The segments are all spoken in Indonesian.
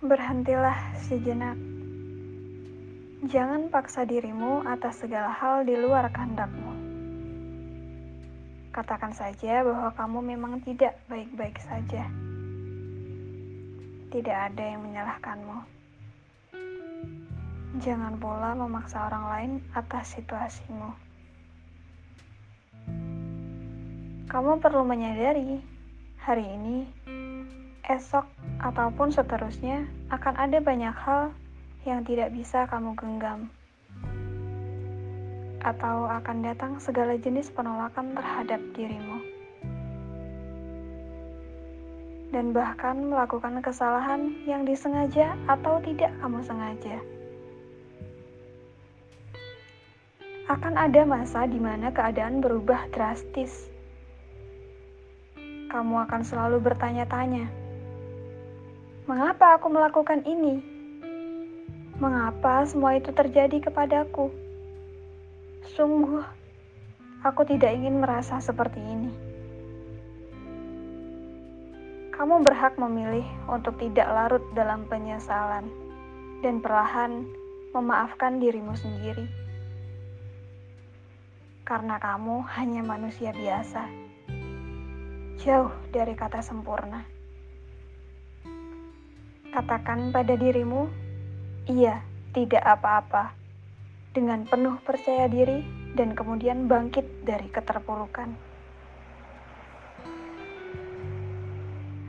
Berhentilah sejenak. Jangan paksa dirimu atas segala hal di luar kehendakmu. Katakan saja bahwa kamu memang tidak baik-baik saja. Tidak ada yang menyalahkanmu. Jangan pula memaksa orang lain atas situasimu. Kamu perlu menyadari, hari ini esok, ataupun seterusnya, akan ada banyak hal yang tidak bisa kamu genggam, atau akan datang segala jenis penolakan terhadap dirimu, dan bahkan melakukan kesalahan yang disengaja atau tidak kamu sengaja. Akan ada masa di mana keadaan berubah drastis. Kamu akan selalu bertanya-tanya Mengapa aku melakukan ini? Mengapa semua itu terjadi kepadaku? Sungguh, aku tidak ingin merasa seperti ini. Kamu berhak memilih untuk tidak larut dalam penyesalan dan perlahan memaafkan dirimu sendiri. Karena kamu hanya manusia biasa, jauh dari kata sempurna. Katakan pada dirimu, "Iya, tidak apa-apa." Dengan penuh percaya diri dan kemudian bangkit dari keterpurukan.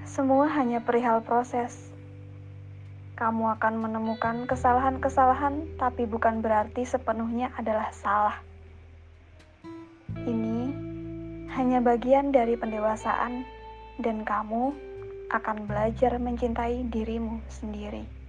Semua hanya perihal proses. Kamu akan menemukan kesalahan-kesalahan, tapi bukan berarti sepenuhnya adalah salah. Ini hanya bagian dari pendewasaan, dan kamu akan belajar mencintai dirimu sendiri.